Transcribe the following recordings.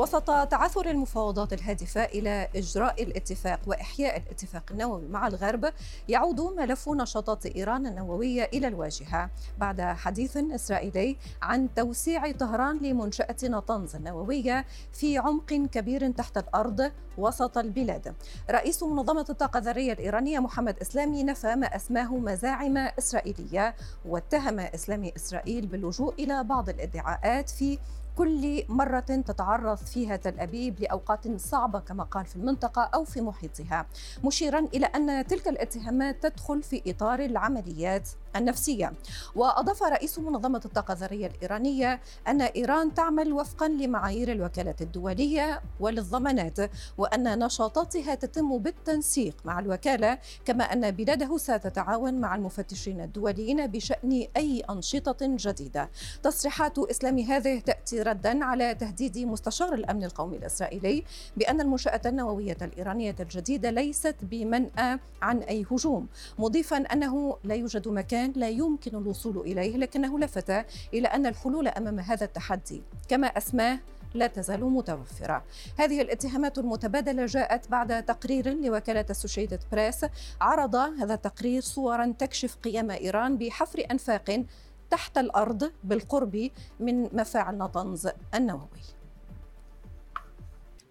وسط تعثر المفاوضات الهادفة إلى إجراء الاتفاق وإحياء الاتفاق النووي مع الغرب يعود ملف نشاطات إيران النووية إلى الواجهة بعد حديث إسرائيلي عن توسيع طهران لمنشأة نطنز النووية في عمق كبير تحت الأرض وسط البلاد. رئيس منظمة الطاقة الذرية الإيرانية محمد إسلامي نفى ما أسماه مزاعم إسرائيلية واتهم إسلامي إسرائيل باللجوء إلى بعض الادعاءات في كل مرة تتعرض فيها تل أبيب لأوقات صعبة كما قال في المنطقة أو في محيطها مشيرا إلى أن تلك الاتهامات تدخل في إطار العمليات. النفسية. وأضاف رئيس منظمة الطاقة الذرية الإيرانية أن إيران تعمل وفقا لمعايير الوكالة الدولية وللضمانات وأن نشاطاتها تتم بالتنسيق مع الوكالة كما أن بلاده ستتعاون مع المفتشين الدوليين بشأن أي أنشطة جديدة. تصريحات إسلام هذه تأتي ردا على تهديد مستشار الأمن القومي الإسرائيلي بأن المنشأة النووية الإيرانية الجديدة ليست بمنأى عن أي هجوم مضيفا أنه لا يوجد مكان كان لا يمكن الوصول إليه لكنه لفت إلى أن الحلول أمام هذا التحدي. كما أسماه لا تزال متوفرة. هذه الاتهامات المتبادلة جاءت بعد تقرير لوكالة السوشيتد بريس عرض هذا التقرير صورا تكشف قيام إيران بحفر أنفاق تحت الأرض بالقرب من مفاعل نطنز النووي.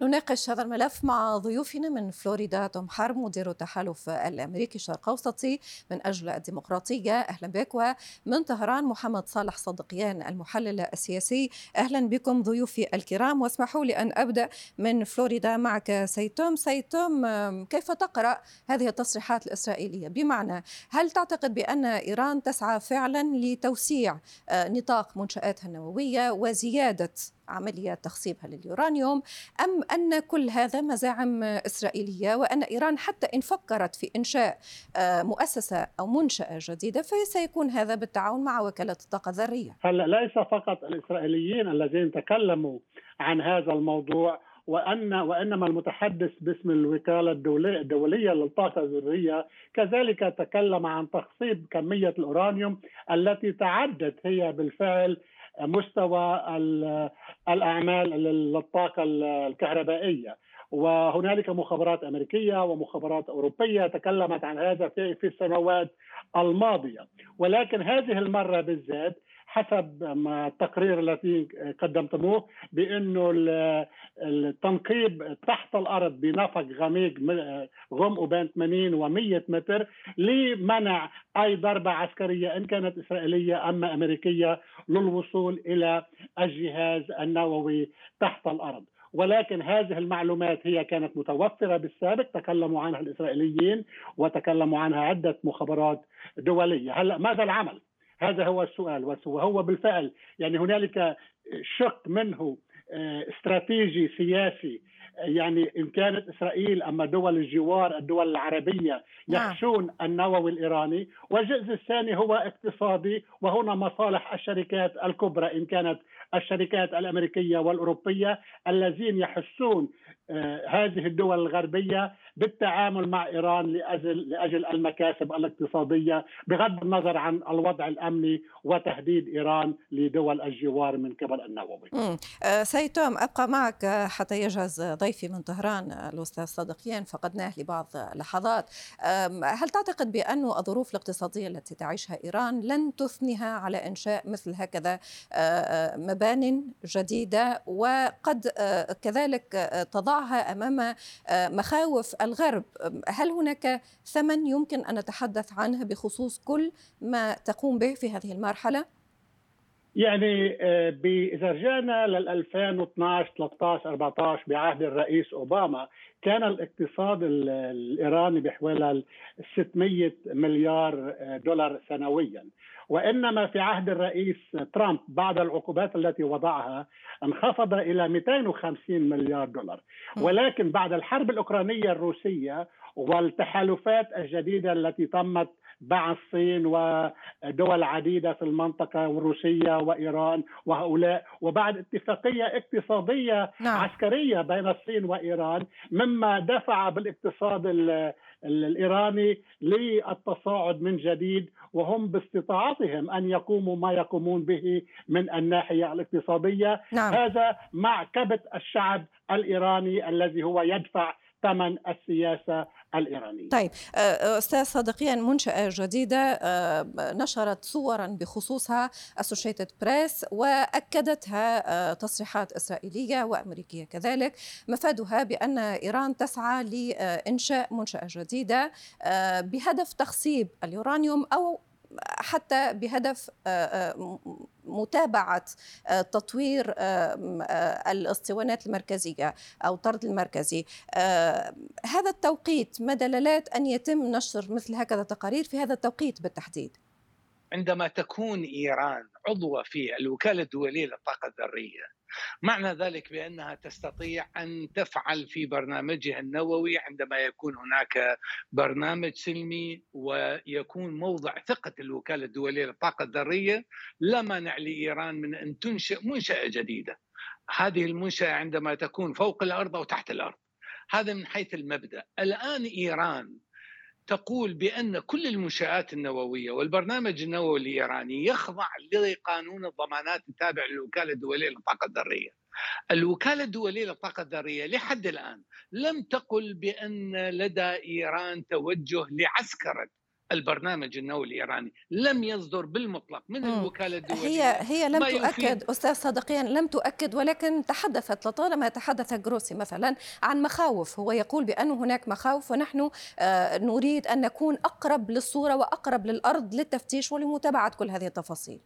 نناقش هذا الملف مع ضيوفنا من فلوريدا. توم حرب مدير التحالف الأمريكي الشرق أوسطي من أجل الديمقراطية. أهلا بك ومن طهران محمد صالح صدقيان المحلل السياسي. أهلا بكم ضيوفي الكرام واسمحوا لي أن أبدأ من فلوريدا معك. سيتوم سيتوم كيف تقرأ هذه التصريحات الإسرائيلية؟ بمعنى هل تعتقد بأن إيران تسعى فعلا لتوسيع نطاق منشاتها النووية وزيادة عمليات تخصيبها لليورانيوم أم أن كل هذا مزاعم إسرائيلية وأن إيران حتى إن فكرت في إنشاء آه، مؤسسة أو منشأة جديدة فسيكون هذا بالتعاون مع وكالة الطاقة الذرية. هلا ليس فقط الإسرائيليين الذين تكلموا عن هذا الموضوع وأن وإنما المتحدث باسم الوكالة الدوليه الدولية للطاقة الذرية كذلك تكلم عن تخصيب كمية الأورانيوم التي تعدت هي بالفعل مستوى الأعمال للطاقة الكهربائية. وهنالك مخابرات أمريكية ومخابرات أوروبية تكلمت عن هذا في السنوات الماضية. ولكن هذه المرة بالذات حسب ما التقرير الذي قدمتموه بأنه التنقيب تحت الأرض بنفق غميق غمقه بين 80 و100 متر لمنع أي ضربة عسكرية إن كانت إسرائيلية أما أمريكية للوصول إلى الجهاز النووي تحت الأرض. ولكن هذه المعلومات هي كانت متوفرة بالسابق تكلموا عنها الإسرائيليين وتكلموا عنها عدة مخابرات دولية. هلا ماذا العمل؟ هذا هو السؤال وهو بالفعل يعني هنالك شق منه آه، استراتيجي سياسي يعني إن كانت إسرائيل أما دول الجوار الدول العربية نعم. يخشون النووي الإيراني والجزء الثاني هو اقتصادي وهنا مصالح الشركات الكبرى إن كانت الشركات الأمريكية والأوروبية الذين يحسون آه، هذه الدول الغربية بالتعامل مع إيران لاجل لأجل المكاسب الاقتصادية بغض النظر عن الوضع الأمني وتهديد إيران لدول الجوار من قبل النووي. آه، سيد توم أبقى معك حتى يجهز ضيفي من طهران الأستاذ صادقيان فقدناه لبعض لحظات. هل تعتقد بأن الظروف الاقتصادية التي تعيشها إيران لن تثنيها على إنشاء مثل هكذا آه، مبان جديدة وقد كذلك تضعها أمام مخاوف الغرب هل هناك ثمن يمكن أن نتحدث عنه بخصوص كل ما تقوم به في هذه المرحلة؟ يعني آه، إذا رجعنا لل 2012 13 14 بعهد الرئيس أوباما كان الاقتصاد الإيراني بحوالي 600 مليار آه، دولار سنويا وإنما في عهد الرئيس ترامب بعد العقوبات التي وضعها انخفض إلى 250 مليار دولار ولكن بعد الحرب الأوكرانية الروسية والتحالفات الجديدة التي تمت مع الصين ودول عديدة في المنطقة وروسيا وإيران وهؤلاء وبعد اتفاقية اقتصادية نعم. عسكرية بين الصين وإيران مما دفع بالإقتصاد الإيراني للتصاعد من جديد وهم باستطاعتهم أن يقوموا ما يقومون به من الناحية الاقتصادية نعم. هذا مع كبت الشعب الإيراني الذي هو يدفع ثمن السياسة الإيرانية. طيب آه، آه، أستاذ صديقيا منشأة جديدة آه، نشرت صورا بخصوصها اسوشيتد بريس وأكدتها تصريحات إسرائيلية وأمريكية كذلك مفادها بأن إيران تسعى لإنشاء منشأة جديدة بهدف تخصيب اليورانيوم أو حتى بهدف آه، آه، متابعة آه، تطوير الاسطوانات المركزية أو طرد المركزي. هذا التوقيت ما دلالات أن يتم نشر مثل هكذا تقارير في هذا التوقيت بالتحديد؟ عندما تكون إيران عضوة في الوكالة الدولية للطاقة الذرية معنى ذلك بأنها تستطيع أن تفعل في برنامجها النووي عندما يكون هناك برنامج سلمي ويكون موضع ثقة الوكالة الدولية للطاقة الذرية لا مانع لإيران من أن تنشئ منشأة جديدة. هذه المنشأة عندما تكون فوق الأرض أو تحت الأرض. هذا من حيث المبدأ. الآن إيران تقول بأن كل المنشآت النووية والبرنامج النووي الإيراني يخضع لقانون الضمانات التابع للوكالة الدولية للطاقة الذرية. الوكالة الدولية للطاقة الذرية لحد الآن لم تقل بأن لدى إيران توجه لعسكرة البرنامج النووي الإيراني لم يصدر بالمطلق من الوكالة الدولية. هي هي لم تؤكد أستاذ صدقيا لم تؤكد ولكن تحدثت لطالما تحدث جروسي مثلا عن مخاوف هو يقول بأن هناك مخاوف ونحن آه، نريد أن نكون أقرب للصورة وأقرب للأرض للتفتيش ولمتابعة كل هذه التفاصيل.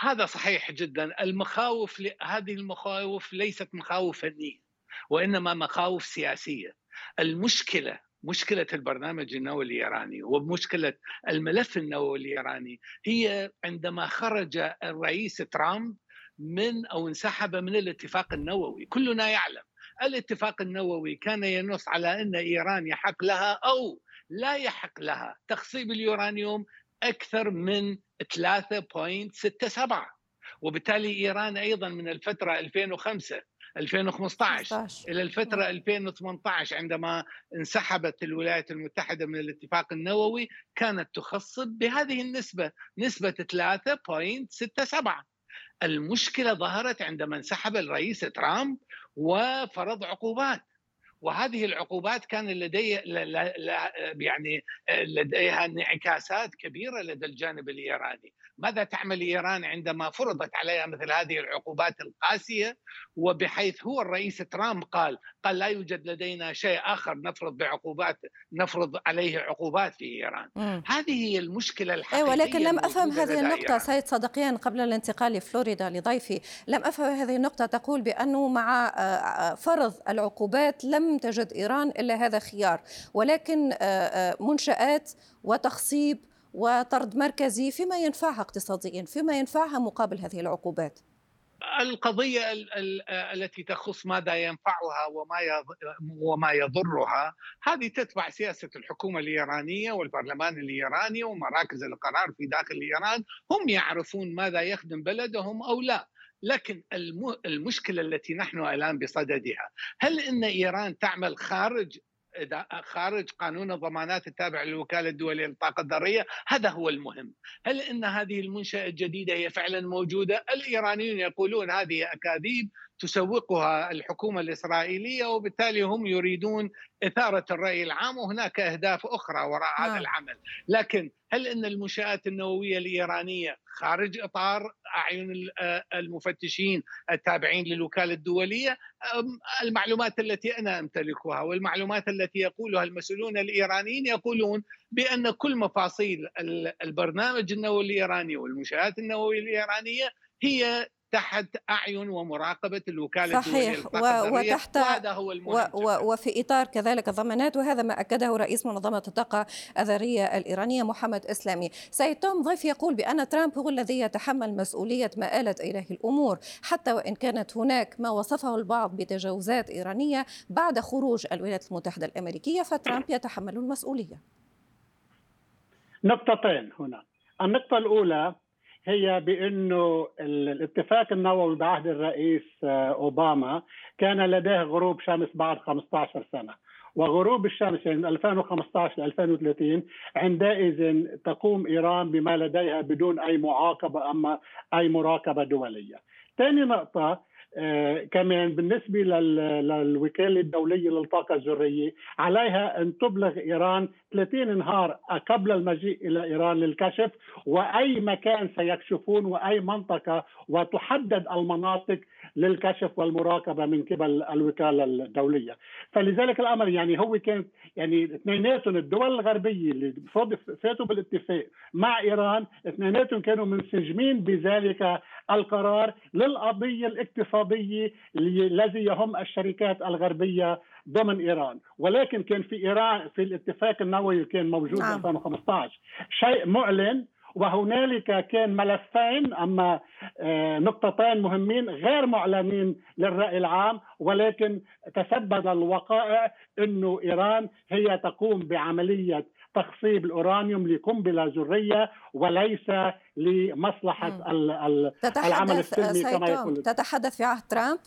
هذا صحيح جدا. المخاوف هذه المخاوف ليست مخاوف فنية وإنما مخاوف سياسية. المشكلة مشكلة البرنامج النووي الإيراني ومشكلة الملف النووي الإيراني هي عندما خرج الرئيس ترامب من أو انسحب من الاتفاق النووي. كلنا يعلم الاتفاق النووي كان ينص على أن إيران يحق لها أو لا يحق لها تخصيب اليورانيوم أكثر من 3.67 وبالتالي إيران أيضا من الفترة 2005 2015 إلى الفترة 2018 عندما انسحبت الولايات المتحدة من الاتفاق النووي كانت تخصب بهذه النسبة نسبة 3.67 المشكلة ظهرت عندما انسحب الرئيس ترامب وفرض عقوبات. وهذه العقوبات كان لدي يعني لديها انعكاسات كبيرة لدى الجانب الإيراني ماذا تعمل إيران عندما فرضت عليها مثل هذه العقوبات القاسية وبحيث هو الرئيس ترامب قال قال لا يوجد لدينا شيء آخر نفرض بعقوبات نفرض عليه عقوبات في إيران مم. هذه هي المشكلة الحقيقية أي ولكن لم أفهم هذه النقطة إيران. سيد صدقيان قبل الانتقال لفلوريدا لضيفي لم أفهم هذه النقطة تقول بأنه مع آه، آه، فرض العقوبات لم تجد إيران إلا هذا خيار. ولكن آه، منشآت وتخصيب وطرد مركزي فيما ينفعها اقتصاديا فيما ينفعها مقابل هذه العقوبات. القضية التي تخص ماذا ينفعها وما وما يضرها هذه تتبع سياسة الحكومة الإيرانية والبرلمان الإيراني ومراكز القرار في داخل إيران هم يعرفون ماذا يخدم بلدهم أو لا. لكن المشكلة التي نحن الآن بصددها هل أن إيران تعمل خارج خارج قانون الضمانات التابع للوكالة الدولية للطاقة الذرية؟ هذا هو المهم. هل إن هذه المنشأة الجديدة هي فعلا موجودة؟ الإيرانيون يقولون هذه أكاذيب تسوقها الحكومة الإسرائيلية وبالتالي هم يريدون إثارة الرأي العام وهناك أهداف أخرى وراء هذا نعم. العمل لكن هل إن المنشآت النووية الإيرانية خارج إطار أعين المفتشين التابعين للوكالة الدولية المعلومات التي أنا أمتلكها والمعلومات التي يقولها المسؤولون الإيرانيين يقولون بأن كل مفاصيل البرنامج النووي الإيراني والمنشآت النووية الإيرانية هي تحت أعين ومراقبة الوكالة صحيح وتحت وهذا هو المهم و و وفي إطار كذلك الضمانات وهذا ما أكده رئيس منظمة الطاقة الذرية الإيرانية محمد إسلامي. سيد توم ضيف يقول بأن ترامب هو الذي يتحمل مسؤولية ما آلت إليه الأمور حتى وإن كانت هناك ما وصفه البعض بتجاوزات إيرانية بعد خروج الولايات المتحدة الأمريكية فترامب يتحمل المسؤولية. نقطتين هنا. النقطة الأولى هي بأنه الاتفاق النووي بعهد الرئيس آه، أوباما كان لديه غروب شمس بعد 15 سنة وغروب الشمس يعني من 2015 ل 2030 عندئذ تقوم إيران بما لديها بدون أي معاقبة أما أي مراقبة دولية. ثاني نقطة كمان بالنسبة للوكالة الدولية للطاقة الذرية عليها أن تبلغ إيران 30 نهار قبل المجيء إلى إيران للكشف وأي مكان سيكشفون وأي منطقة وتحدد المناطق للكشف والمراقبة من قبل الوكالة الدولية. فلذلك الأمر يعني هو كان يعني اثنيناتهم الدول الغربية اللي فاتوا بالاتفاق مع إيران اثنيناتهم كانوا منسجمين بذلك القرار للقضية الاقتصادية الذي يهم الشركات الغربية ضمن إيران ولكن كان في إيران في الاتفاق النووي كان موجود نعم. 2015 شيء معلن وهنالك كان ملفين أما آه، نقطتين مهمين غير معلنين للرأي العام ولكن تسبب الوقائع إنه إيران هي تقوم بعملية تخصيب الأورانيوم لقنبلة ذريه وليس لمصلحة العمل السلمي كما يقول. تتحدث في عهد ترامب؟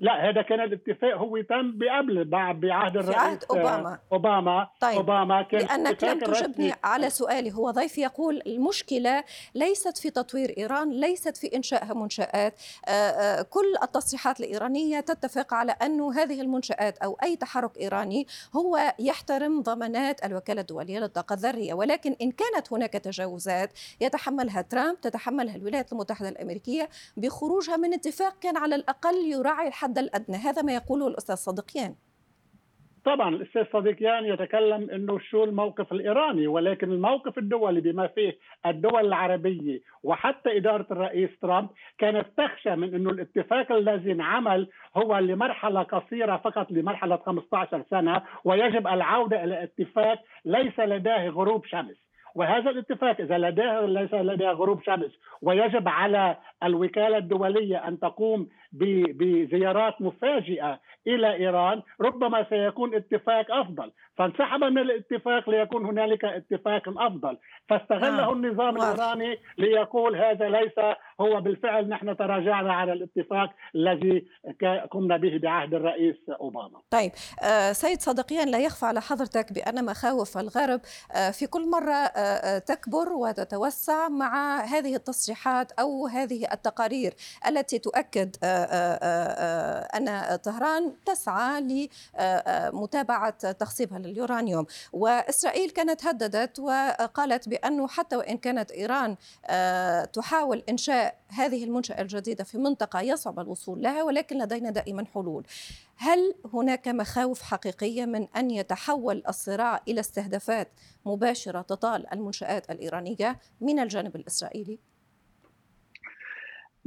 لا هذا كان الاتفاق هو تم بقبل بعهد الرئيس عهد أوباما. أوباما. طيب. أوباما كان لأنك لم تجبني على سؤالي هو ضيفي يقول المشكلة ليست في تطوير إيران ليست في إنشاء منشآت. آه، آه، كل التصريحات الإيرانية تتفق على انه هذه المنشآت أو أي تحرك إيراني هو يحترم ضمانات الوكالة الدولية للطاقة الذرية. ولكن إن كانت هناك تجاوزات يتحملها ترامب تتحملها الولايات المتحدة الأمريكية بخروجها من اتفاق كان على الأقل يراعي الحد الحد الأدنى هذا ما يقوله الأستاذ صديقيان. طبعا الأستاذ صديقيان يتكلم إنه شو الموقف الإيراني ولكن الموقف الدولي بما فيه الدول العربية وحتى إدارة الرئيس ترامب كانت تخشى من إنه الاتفاق الذي انعمل هو لمرحلة قصيرة فقط لمرحلة 15 سنة ويجب العودة إلى اتفاق ليس لديه غروب شمس. وهذا الاتفاق إذا لديه ليس لديها غروب شمس ويجب على الوكالة الدولية أن تقوم بزيارات مفاجئة إلى إيران ربما سيكون اتفاق أفضل فانسحب من الاتفاق ليكون هنالك اتفاق أفضل فاستغله آه. النظام واضح. الإيراني ليقول هذا ليس هو بالفعل نحن تراجعنا على الاتفاق الذي قمنا به بعهد الرئيس أوباما. طيب آه سيد صدقيان لا يخفى على حضرتك بأن مخاوف الغرب آه في كل مرة آه, تكبر وتتوسع مع هذه التصريحات أو هذه التقارير التي تؤكد آه آه, آه، أن طهران تسعى لمتابعه تخصيبها لليورانيوم وإسرائيل كانت هددت وقالت بأنه حتى وإن كانت إيران تحاول إنشاء هذه المنشأة الجديدة في منطقة يصعب الوصول لها ولكن لدينا دائما حلول هل هناك مخاوف حقيقية من أن يتحول الصراع إلى استهدافات مباشرة تطال المنشآت الإيرانية من الجانب الإسرائيلي؟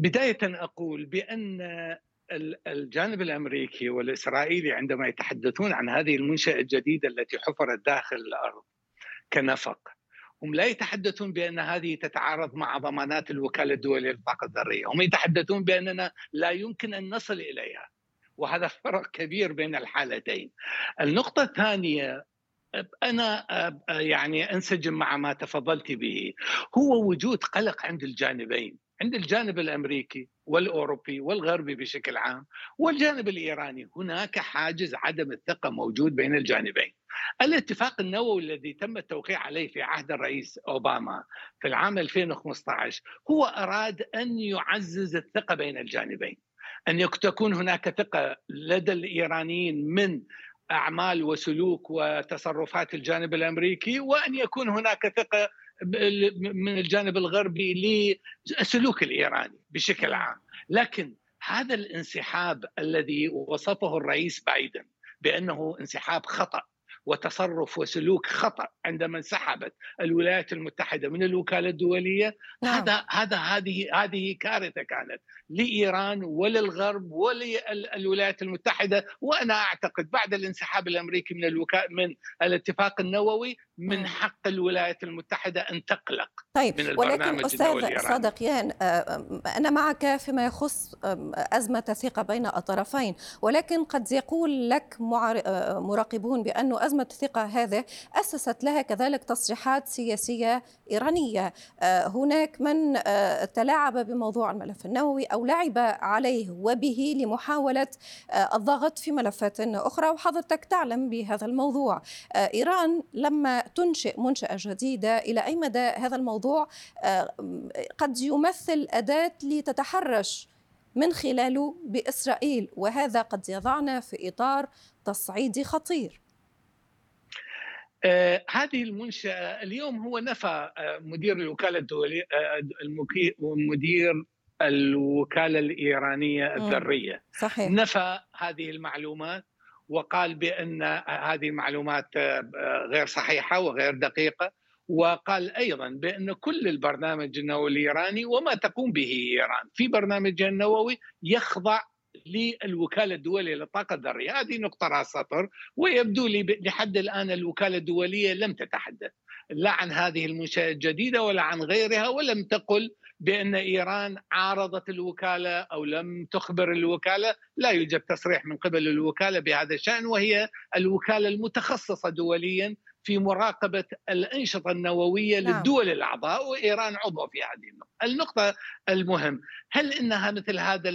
بداية أقول بأن الجانب الأمريكي والإسرائيلي عندما يتحدثون عن هذه المنشأة الجديدة التي حفرت داخل الأرض كنفق هم لا يتحدثون بأن هذه تتعارض مع ضمانات الوكالة الدولية للطاقه الذريه، هم يتحدثون بأننا لا يمكن أن نصل إليها. وهذا فرق كبير بين الحالتين. النقطة الثانية أنا يعني أنسجم مع ما تفضلت به هو وجود قلق عند الجانبين عند الجانب الأمريكي والأوروبي والغربي بشكل عام والجانب الإيراني هناك حاجز عدم الثقة موجود بين الجانبين. الاتفاق النووي الذي تم التوقيع عليه في عهد الرئيس أوباما في العام 2015 هو أراد أن يعزز الثقة بين الجانبين. أن تكون هناك ثقة لدى الإيرانيين من أعمال وسلوك وتصرفات الجانب الأمريكي وأن يكون هناك ثقة من الجانب الغربي للسلوك الإيراني بشكل عام لكن هذا الانسحاب الذي وصفه الرئيس بايدن بأنه انسحاب خطأ وتصرف وسلوك خطأ عندما انسحبت الولايات المتحدة من الوكالة الدولية نعم. هذا هذا هذه هذه كارثة كانت لإيران وللغرب وللولايات المتحدة وأنا أعتقد بعد الانسحاب الأمريكي من الوكا من الاتفاق النووي من حق الولايات المتحدة أن تقلق طيب من ولكن أستاذ صادقيان أنا معك فيما يخص أزمة الثقة بين الطرفين ولكن قد يقول لك مراقبون بأن أزمة الثقة هذه أسست لها كذلك تصريحات سياسية إيرانية. هناك من تلاعب بموضوع الملف النووي أو لعب عليه وبه لمحاولة الضغط في ملفات أخرى وحضرتك تعلم بهذا الموضوع. إيران لما تنشئ منشأة جديدة إلى أي مدى هذا الموضوع آه، قد يمثل أداة لتتحرش من خلاله بإسرائيل؟ وهذا قد يضعنا في إطار تصعيدي خطير. آه هذه المنشأة اليوم هو نفى آه مدير الوكالة الدولية مدير الوكالة الإيرانية الذرية. صحيح. نفى هذه المعلومات وقال بأن هذه المعلومات غير صحيحة وغير دقيقة وقال أيضا بأن كل البرنامج النووي الإيراني وما تقوم به إيران. في برنامجها النووي يخضع للوكالة الدولية للطاقة الذرية، هذه نقطة راس سطر ويبدو لي لحد الآن الوكالة الدولية لم تتحدث لا عن هذه المنشاه الجديدة ولا عن غيرها ولم تقل بأن إيران عارضت الوكالة أو لم تخبر الوكالة، لا يوجد تصريح من قبل الوكالة بهذا الشأن وهي الوكالة المتخصصة دوليا في مراقبة الأنشطة النووية نعم. للدول الأعضاء وإيران عضو في هذه النقطة. النقطة المهم هل إنها مثل هذا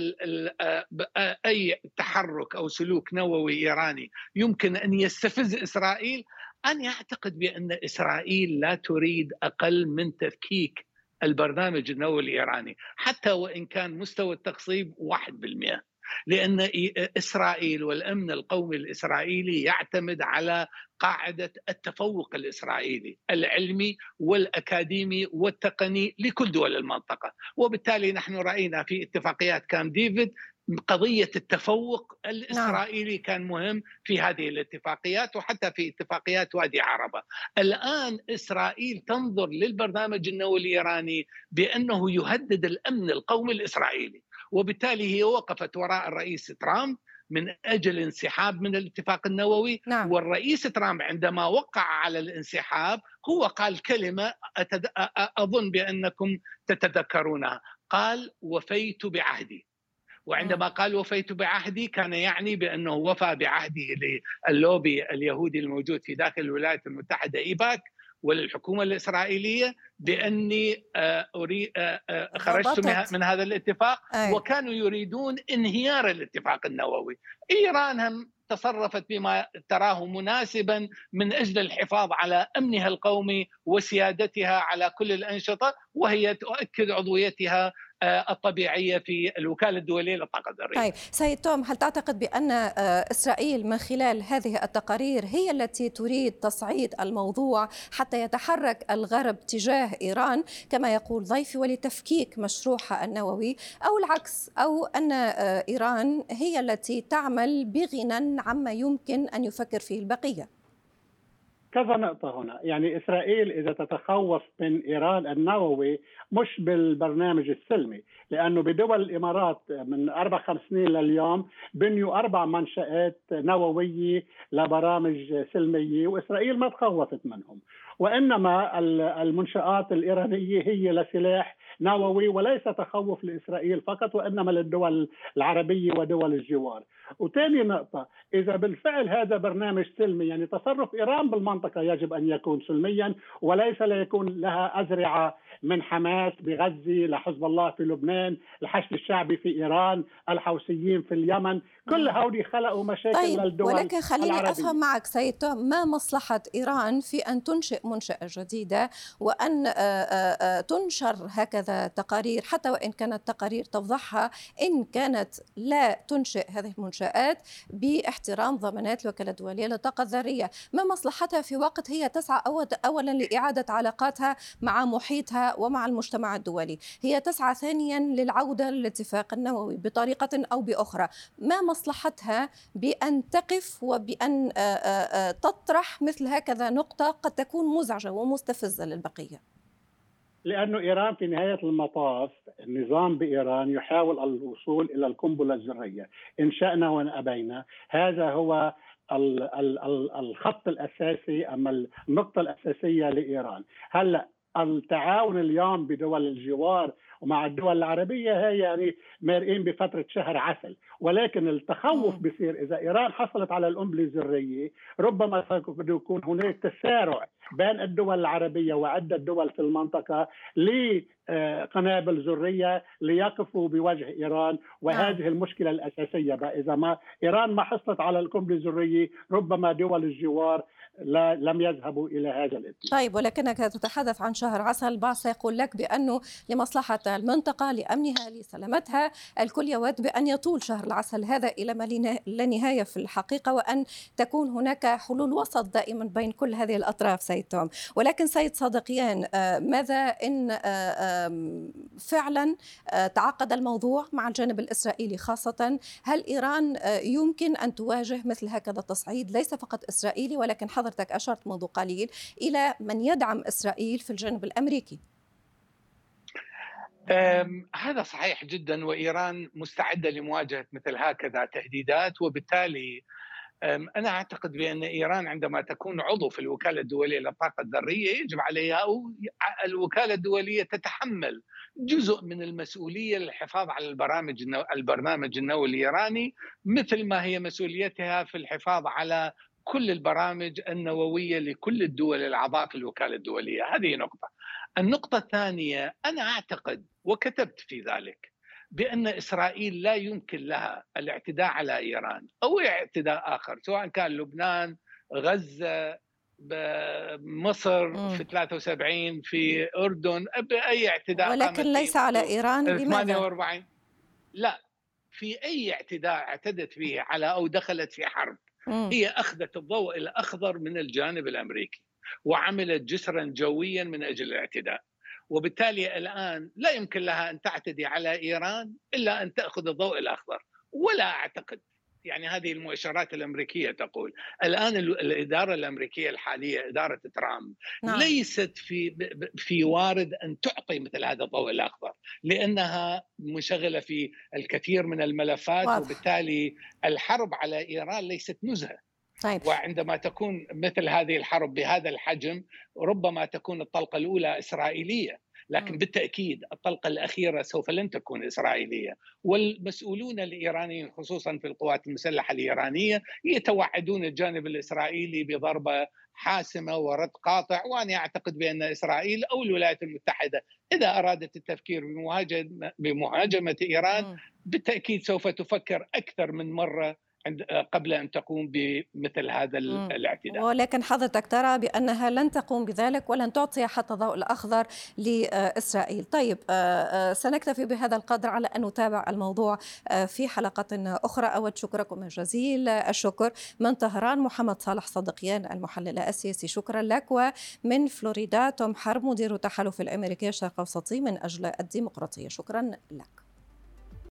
أي تحرك أو سلوك نووي إيراني يمكن أن يستفز إسرائيل؟ أنا أعتقد بأن إسرائيل لا تريد أقل من تفكيك البرنامج النووي الإيراني حتى وإن كان مستوى التخصيب 1% لأن إسرائيل والأمن القومي الإسرائيلي يعتمد على قاعدة التفوق الإسرائيلي العلمي والأكاديمي والتقني لكل دول المنطقة، وبالتالي نحن رأينا في اتفاقيات كام ديفيد قضية التفوق الإسرائيلي نعم. كان مهم في هذه الاتفاقيات وحتى في اتفاقيات وادي عربة الآن إسرائيل تنظر للبرنامج النووي الإيراني بأنه يهدد الأمن القومي الإسرائيلي وبالتالي هي وقفت وراء الرئيس ترامب من أجل انسحاب من الاتفاق النووي نعم. والرئيس ترامب عندما وقع على الانسحاب هو قال كلمة أتد... أظن بأنكم تتذكرونها قال وفيت بعهدي وعندما قال وفيت بعهدي كان يعني بأنه وفى بعهده للوبي اليهودي الموجود في داخل الولايات المتحدة إيباك وللحكومة الإسرائيلية بأني آه، آه، آه، خرجت من هذا الاتفاق أي. وكانوا يريدون انهيار الاتفاق النووي. إيران هم تصرفت بما تراه مناسبا من أجل الحفاظ على أمنها القومي وسيادتها على كل الأنشطة وهي تؤكد عضويتها الطبيعية في الوكالة الدولية للطاقة الذرية. طيب سيد توم هل تعتقد بأن آه، إسرائيل من خلال هذه التقارير هي التي تريد تصعيد الموضوع حتى يتحرك الغرب تجاه إيران كما يقول ضيفي ولتفكيك مشروعها النووي أو العكس أو أن آه، إيران هي التي تعمل بغنى عما يمكن أن يفكر فيه البقية؟ كذا نقطة هنا. يعني إسرائيل إذا تتخوف من إيران النووي مش بالبرنامج السلمي لأنه بدول الإمارات من أربع خمس سنين لليوم بنيوا أربع منشآت نووية لبرامج سلمية وإسرائيل ما تخوفت منهم. وإنما المنشآت الإيرانية هي لسلاح نووي وليس تخوف لإسرائيل فقط وإنما للدول العربية ودول الجوار. وثاني نقطة إذا بالفعل هذا برنامج سلمي يعني تصرف إيران بالمنطقة يجب أن يكون سلميا وليس ليكون لها أزرعة من حماس بغزة لحزب الله في لبنان الحشد الشعبي في إيران الحوثيين في اليمن كل هؤلاء خلقوا مشاكل طيب للدول ولكن خليني العربية. أفهم معك سيد ما مصلحة إيران في أن تنشئ منشأة جديدة وأن آه، آه، آه، تنشر هكذا تقارير حتى وإن كانت تقارير توضحها إن كانت لا تنشئ هذه المنشآت باحترام ضمانات الوكالة الدولية للطاقة الذرية ما مصلحتها في وقت هي تسعى أولا لإعادة علاقاتها مع محيطها ومع المجتمع الدولي. هي تسعى ثانيا للعودة للاتفاق النووي بطريقة أو بأخرى. ما مصلحتها بأن تقف وبأن تطرح مثل هكذا نقطة قد تكون مزعجة ومستفزة للبقية؟ لأنه إيران في نهاية المطاف النظام بإيران يحاول الوصول إلى القنبلة الذرية. إن شأنا وإن أبينا. هذا هو الخط الأساسي اما النقطة الأساسية لإيران. هلأ التعاون اليوم بدول الجوار ومع الدول العربية هي يعني مارقين بفترة شهر عسل. ولكن التخوف بصير إذا إيران حصلت على القنبله الذريه ربما يكون هناك تسارع بين الدول العربية وعدة دول في المنطقة لقنابل ذرية ليقفوا بوجه إيران وهذه نعم. المشكلة الأساسية إذا ما إيران ما حصلت على القنبلة الذرية ربما دول الجوار لا لم يذهبوا إلى هذا الاتجاه. طيب ولكنك تتحدث عن شهر عسل البعض سيقول لك بأنه لمصلحة المنطقة لأمنها لسلامتها الكل يود بأن يطول شهر العسل هذا إلى ما لا نهايه في الحقيقة وأن تكون هناك حلول وسط دائما بين كل هذه الأطراف سيد ولكن سيد صادقيان آه، ماذا إن آه، فعلا آه، تعقد الموضوع مع الجانب الإسرائيلي خاصة؟ هل إيران يمكن أن تواجه مثل هكذا تصعيد؟ ليس فقط إسرائيلي ولكن حضرتك أشرت منذ قليل إلى من يدعم إسرائيل في الجانب الأمريكي. هذا صحيح جدا وإيران مستعدة لمواجهة مثل هكذا تهديدات وبالتالي أنا أعتقد بأن إيران عندما تكون عضو في الوكالة الدولية للطاقة الذرية يجب عليها أو الوكالة الدولية تتحمل جزء من المسؤولية للحفاظ على البرامج البرنامج النووي الإيراني مثل ما هي مسؤوليتها في الحفاظ على كل البرامج النووية لكل الدول الأعضاء في الوكالة الدولية، هذه نقطة. النقطة الثانية أنا أعتقد وكتبت في ذلك بأن إسرائيل لا يمكن لها الاعتداء على إيران أو اعتداء آخر سواء كان لبنان، غزة، مصر في 73 في أردن باي اعتداء ولكن ليس على إيران لماذا؟ 48 لا في أي اعتداء اعتدت فيه على أو دخلت في حرب. هي أخذت الضوء الأخضر من الجانب الأمريكي وعملت جسرا جويا من أجل الاعتداء. وبالتالي الآن لا يمكن لها أن تعتدي على إيران إلا أن تأخذ الضوء الأخضر ولا أعتقد يعني هذه المؤشرات الأمريكية تقول الآن الإدارة الأمريكية الحالية إدارة ترامب نعم. ليست في في وارد أن تعطي مثل هذا الضوء الأخضر لأنها منشغلة في الكثير من الملفات واضح. وبالتالي الحرب على إيران ليست نزهة طيب. وعندما تكون مثل هذه الحرب بهذا الحجم ربما تكون الطلقة الأولى إسرائيلية لكن بالتأكيد الطلقة الأخيرة سوف لن تكون إسرائيلية. والمسؤولون الإيرانيين خصوصا في القوات المسلحة الإيرانية يتوعدون الجانب الإسرائيلي بضربة حاسمة ورد قاطع وأنا أعتقد بأن إسرائيل أو الولايات المتحدة إذا أرادت التفكير بمهاجمه بمهاجمة إيران بالتأكيد سوف تفكر أكثر من مره قبل أن تقوم بمثل هذا الاعتداء. ولكن حضرتك ترى بأنها لن تقوم بذلك ولن تعطي حتى الضوء الأخضر لإسرائيل. طيب آه، آه، سنكتفي بهذا القدر على أن نتابع الموضوع آه، في حلقة أخرى. أود شكركم جزيل الشكر من طهران محمد صالح صدقيان المحلل السياسي شكرا لك. ومن فلوريدا توم حرب مدير التحالف الأمريكي الشرق الأوسطي من أجل الديمقراطية. شكرا لك.